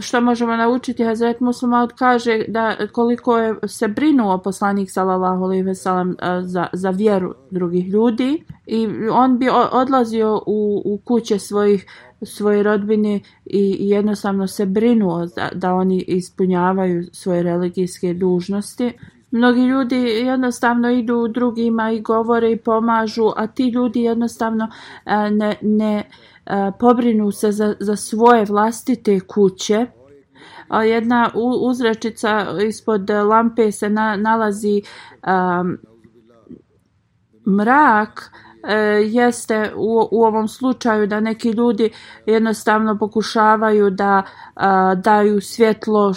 Što možemo naučiti Hazret Muslima kaže da koliko je se brinuo poslanik sallallahu alejhi ve sellem za za vjeru drugih ljudi i on bi odlazio u u kuće svojih svoje rodbine i jednostavno se brinuo da, da oni ispunjavaju svoje religijske dužnosti. Mnogi ljudi jednostavno idu drugima i govore i pomažu, a ti ljudi jednostavno e, ne, ne e, pobrinu se za, za svoje vlastite kuće. A jedna uzrečica ispod lampe se na, nalazi um, mrak, e, jeste u, u ovom slučaju da neki ljudi jednostavno pokušavaju da a, daju svjetlo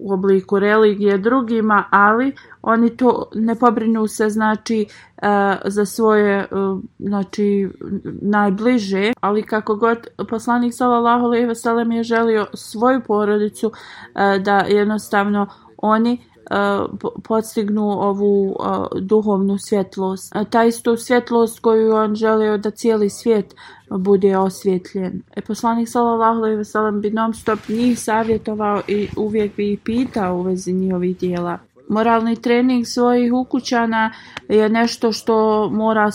u obliku religije drugima, ali oni to ne pobrinu se znači e, za svoje e, znači najbliže, ali kako god poslanik sallallahu alejhi ve sellem je želio svoju porodicu e, da jednostavno oni podstignu ovu duhovnu svjetlost. Ta istu svjetlost koju on želio da cijeli svijet bude osvjetljen. E poslanik sallallahu alejhi ve sellem bi non stop njih savjetovao i uvijek bi ih pitao u vezi njihovih djela. Moralni trening svojih ukućana je nešto što mora,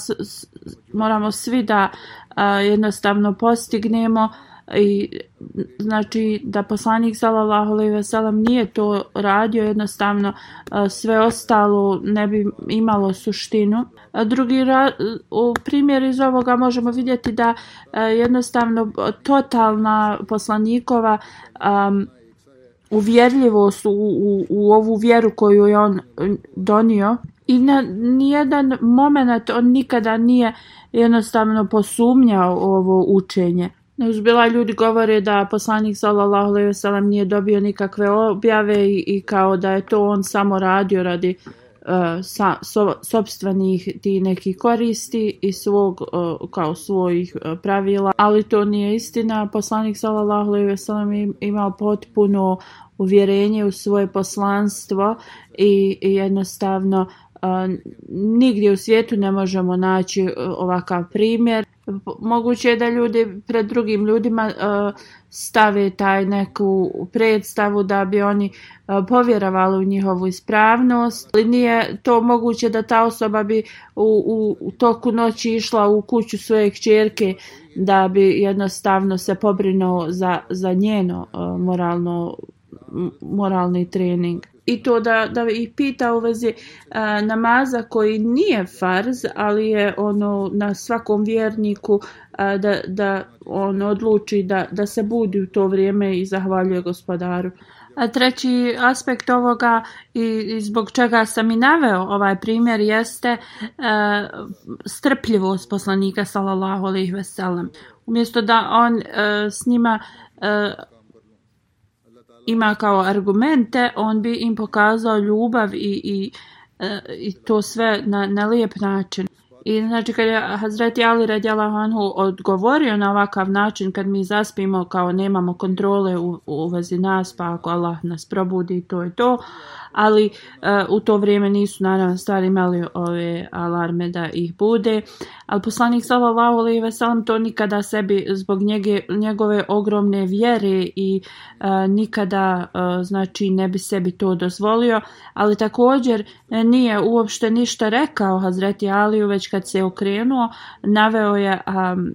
moramo svi da a, jednostavno postignemo i znači da poslanik sallallahu alejhi ve sellem nije to radio jednostavno e, sve ostalo ne bi imalo suštinu. A drugi ra, u primjer iz ovoga možemo vidjeti da e, jednostavno totalna poslanikova um, uvjerljivost u, u, u ovu vjeru koju je on donio. I na nijedan moment on nikada nije jednostavno posumnjao ovo učenje. Neuzbila ljudi govore da poslanik sallallahu alejhi ve sellem nije dobio nikakve objave i, i kao da je to on samo radio radi uh, sa so, sopstvenih ti neki koristi i svog uh, kao svojih uh, pravila, ali to nije istina. Poslanik sallallahu alejhi ve sellem imao potpuno uvjerenje u svoje poslanstvo i, i jednostavno uh, nigdje u svijetu ne možemo naći e, ovakav primjer moguće je da ljudi pred drugim ljudima e, stave taj neku predstavu da bi oni e, povjerovali u njihovu ispravnost. Ali nije to moguće da ta osoba bi u, u, toku noći išla u kuću svoje kćerke da bi jednostavno se pobrinuo za, za njeno moralno moralni trening i to da, da ih pita u vezi a, namaza koji nije farz, ali je ono na svakom vjerniku a, da, da on odluči da, da se budi u to vrijeme i zahvaljuje gospodaru. A treći aspekt ovoga i, i zbog čega sam i naveo ovaj primjer jeste e, strpljivost poslanika sallallahu alejhi ve sellem. Umjesto da on e, s njima e, ima kao argumente, on bi im pokazao ljubav i, i, e, i to sve na, na lijep način. I znači kad je Hazreti Ali radjala anhu odgovorio na ovakav način kad mi zaspimo kao nemamo kontrole u, u vezi nas pa ako Allah nas probudi to je to ali uh, u to vrijeme nisu naravno stvari imali ove alarme da ih bude. Ali poslanik sallallahu alejhi ve sellem to nikada sebi zbog njege, njegove ogromne vjere i uh, nikada uh, znači ne bi sebi to dozvolio, ali također nije uopšte ništa rekao Hazreti Aliju već kad se okrenuo, naveo je um,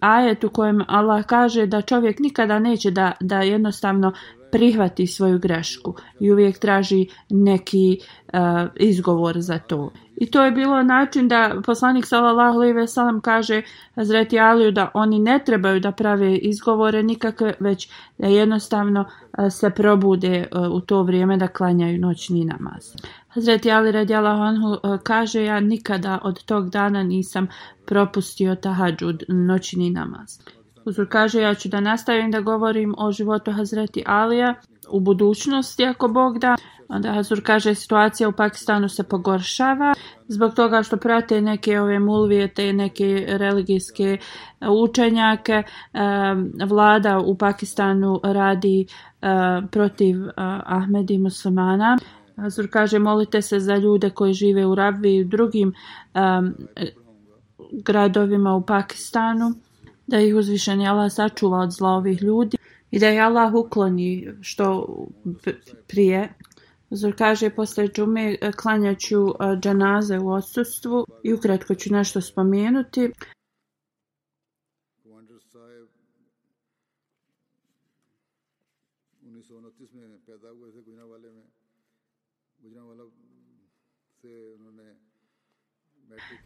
ajet u kojem Allah kaže da čovjek nikada neće da, da jednostavno prihvati svoju grešku i uvijek traži neki uh, izgovor za to. I to je bilo način da poslanik sallallahu alejhi ve sellem kaže Hazreti Aliju da oni ne trebaju da prave izgovore nikakve, već da jednostavno se probude u to vrijeme da klanjaju noćni namaz. Hazreti Ali radijallahu anhu kaže ja nikada od tog dana nisam propustio tahadžud noćni namaz. Uzur kaže ja ću da nastavim da govorim o životu Hazreti Alija u budućnosti ako Bog da. Onda Hazur kaže situacija u Pakistanu se pogoršava zbog toga što prate neke ove mulvije te neke religijske e, učenjake. E, vlada u Pakistanu radi e, protiv Ahmedi muslimana. Hazur kaže molite se za ljude koji žive u Rabvi i u drugim gradovima u Pakistanu da ih uzvišeni Allah sačuva od zla ovih ljudi i da je Allah ukloni što prije. Zor kaže, posle džume e, klanjaću e, džanaze u odsustvu i ukratko ću nešto spomenuti.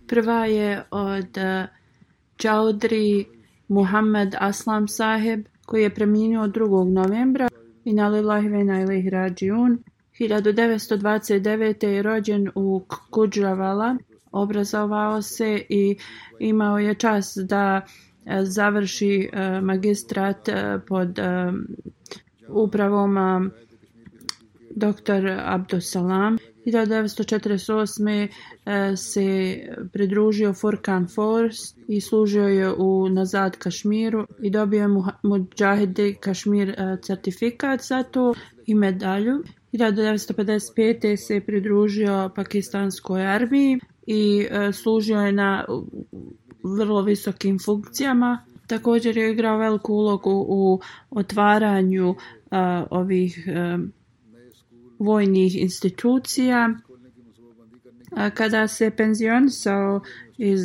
Prva je od e, Čaudri Muhammed Aslam Saheb, koji je preminuo 2. novembra i na lillahi ve na ilaih rađiun. 1929. je rođen u Kudžavala, obrazovao se i imao je čas da e, završi e, magistrat e, pod upravom dr. Abdusalam. 1948. E, se pridružio Furkan Force i služio je u Nazad Kašmiru i dobio je Mujahide Kašmir e, certifikat za to i medalju. 1955. se pridružio pakistanskoj armiji i e, služio je na vrlo visokim funkcijama. Također je igrao veliku ulogu u otvaranju ovih vojnih institucija. Kada se penzionisao iz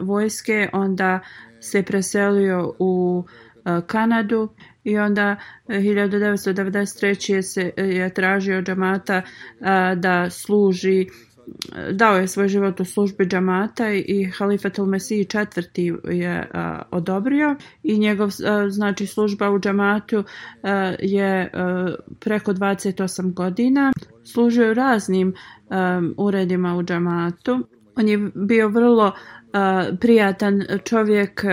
vojske, onda se preselio u Kanadu i onda 1993. je, se je tražio džamata da služi dao je svoj život u službi džamata i Halifatul Mesiji četvrti je a, odobrio i njegov a, znači služba u džamatu a, je a, preko 28 godina. Služio u raznim a, uredima u džamatu. On je bio vrlo prijatan čovjek,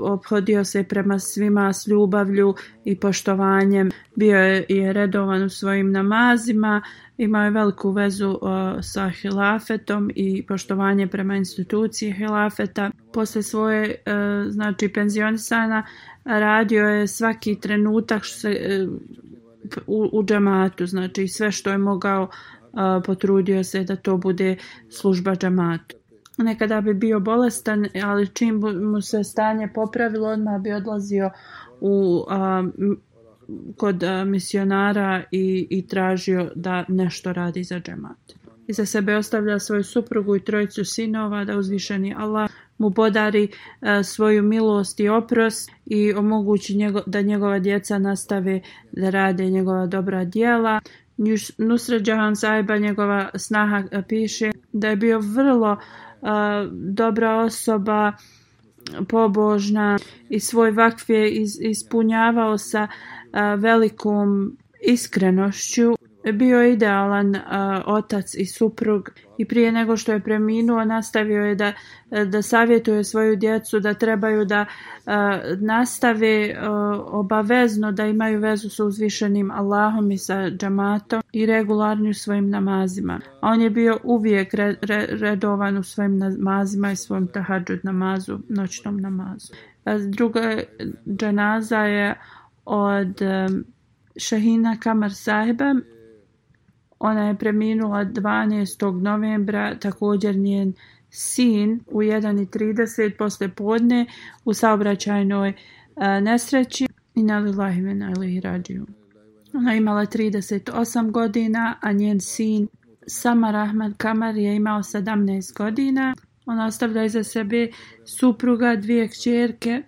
obhodio se prema svima s ljubavlju i poštovanjem, bio je redovan u svojim namazima, imao je veliku vezu uh, sa hilafetom i poštovanje prema instituciji hilafeta. Posle svoje uh, znači penzionisana radio je svaki trenutak što se, uh, u, u džamatu, znači sve što je mogao uh, potrudio se da to bude služba džamatu nekada bi bio bolestan, ali čim mu se stanje popravilo, odmah bi odlazio u, uh, kod e, misionara i, i tražio da nešto radi za džemat. I za sebe ostavlja svoju suprugu i trojicu sinova da uzvišeni Allah mu podari a, svoju milost i oprost i omogući njego, da njegova djeca nastave da rade njegova dobra dijela. Nusra Džahan Saiba, njegova snaha, e, piše da je bio vrlo dobra osoba, pobožna i svoj vakf je ispunjavao sa velikom iskrenošću bio je idealan uh, otac i suprug i prije nego što je preminuo nastavio je da, da savjetuje svoju djecu da trebaju da uh, nastave uh, obavezno da imaju vezu sa uzvišenim Allahom i sa džamatom i regularni svojim namazima. A on je bio uvijek re, re, redovan u svojim namazima i svojim tahadžud namazu, noćnom namazu. Druga dženaza je od Šahina Kamar Saheba. Ona je preminula 12. novembra, također njen sin u 1.30 posle podne u saobraćajnoj e, nesreći i na lillahi vena ilihi rađiju. Ona je imala 38 godina, a njen sin Samar Ahmad Kamar je imao 17 godina. Ona ostavlja iza sebe supruga, dvije kćerke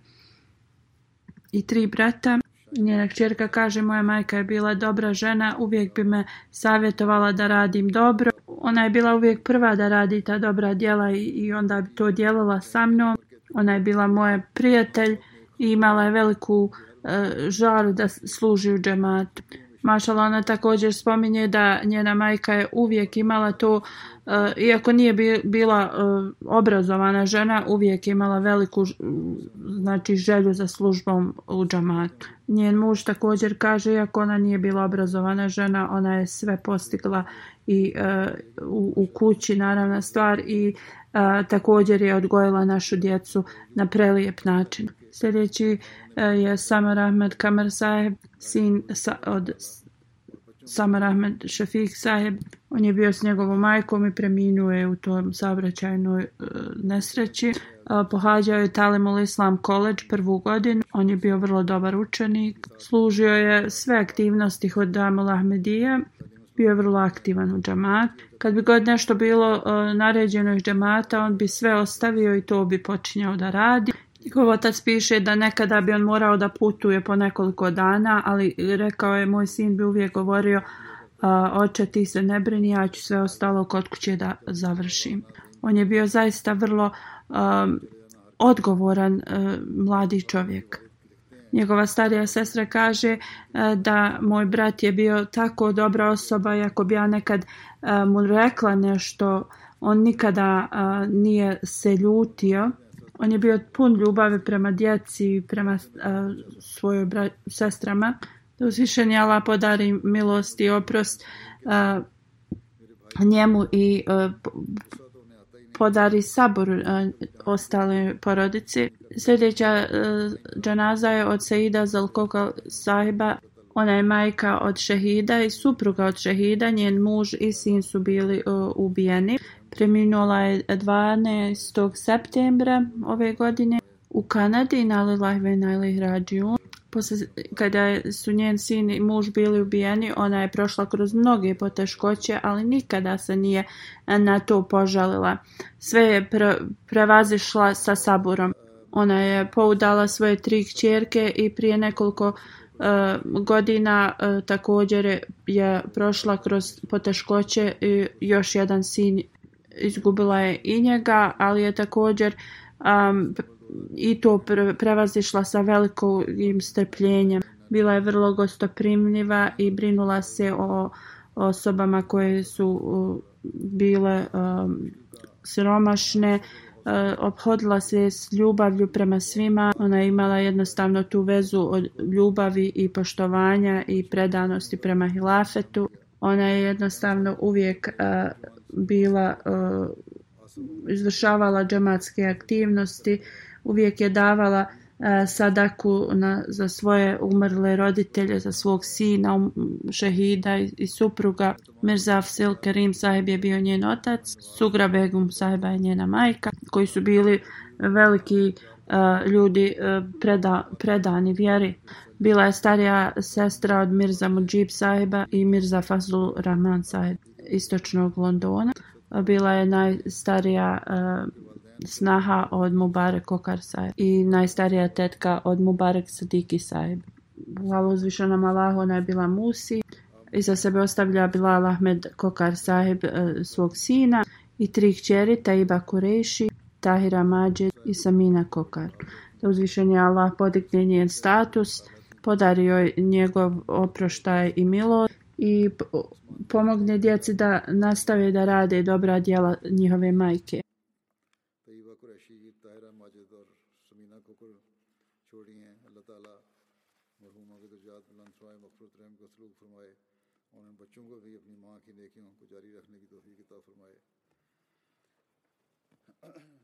i tri brata. Njena kćerka kaže, moja majka je bila dobra žena, uvijek bi me savjetovala da radim dobro. Ona je bila uvijek prva da radi ta dobra djela i, i onda bi to djelala sa mnom. Ona je bila moja prijatelj i imala je veliku e, žaru da služi u džematu. Mašala ona također spominje da njena majka je uvijek imala to, uh, Eh, iako nije bila eh, obrazovana žena, uvijek imala veliku znači, želju za službom u džamatu. Njen muž također kaže, iako ona nije bila obrazovana žena, ona je sve postigla i eh, u, u kući, naravna stvar, i također je odgojila našu djecu na prelijep način. Sljedeći je Samar Ahmed Kamar Saheb, sin sa, od Samar Ahmed Šafik Saheb. On je bio s njegovom majkom i preminuo je u tom saobraćajnoj uh, nesreći. Uh, pohađao je Talimul Islam College prvu godinu. On je bio vrlo dobar učenik. Služio je sve aktivnosti od Damul Ahmedije. Bio je vrlo aktivan u džamat. Kad bi god nešto bilo uh, naređeno iz džamata, on bi sve ostavio i to bi počinjao da radi. Njegov otac piše da nekada bi on morao da putuje po nekoliko dana, ali rekao je, moj sin bi uvijek govorio, oče ti se ne brini, ja ću sve ostalo kod kuće da završim. On je bio zaista vrlo um, odgovoran um, mladi čovjek. Njegova starija sestra kaže uh, da moj brat je bio tako dobra osoba, ako bi ja nekad uh, mu rekla nešto, on nikada uh, nije se ljutio on je bio pun ljubavi prema djeci i prema uh, svojoj bra- sestrama. Da uzvišen Allah podari milost i oprost uh, njemu i uh, podari sabor uh, ostale porodici. Sljedeća uh, džanaza je od Saida Zalkoka sahiba. Ona je majka od šehida i supruga od šehida. Njen muž i sin su bili uh, ubijeni. Preminula je 12. septembra ove godine u Kanadi na Lilahve na Rađiju. Posle, kada su njen sin i muž bili ubijeni, ona je prošla kroz mnoge poteškoće, ali nikada se nije na to požalila. Sve je pre, prevazišla sa saburom. Ona je poudala svoje tri kćerke i prije nekoliko uh, godina uh, također je prošla kroz poteškoće i još jedan sin izgubila je i njega, ali je također um, i to prevazišla sa velikim strpljenjem. Bila je vrlo gostoprimljiva i brinula se o osobama koje su uh, bile um, siromašne. E, uh, obhodila se s ljubavlju prema svima. Ona je imala jednostavno tu vezu od ljubavi i poštovanja i predanosti prema hilafetu. Ona je jednostavno uvijek uh, bila uh, izvršavala džematske aktivnosti, uvijek je davala uh, sadaku na, za svoje umrle roditelje, za svog sina, um, šehida i, i supruga. Mirza Sil Karim sahib je bio njen otac, Sugra Begum sahiba je njena majka, koji su bili veliki uh, ljudi uh, preda, predani vjeri. Bila je starija sestra od Mirza Mujib sahiba i Mirza Fazul Rahman sahiba istočnog Londona. Bila je najstarija uh, snaha od Mubarek Kokar Saib i najstarija tetka od Mubarek Sadiki Saib. Hvala uzvišenom Allahu, ona je bila Musi. Iza sebe ostavlja Bilal Ahmed Kokar Sahib uh, e, svog sina i tri kćeri Taiba Kureši, Tahira Mađe i Samina Kokar. Da uzvišen je Allah podigne njen status, podario njegov oproštaj i milost i pomogne djeci da nastave da rade dobra djela njihove majke. Thank you.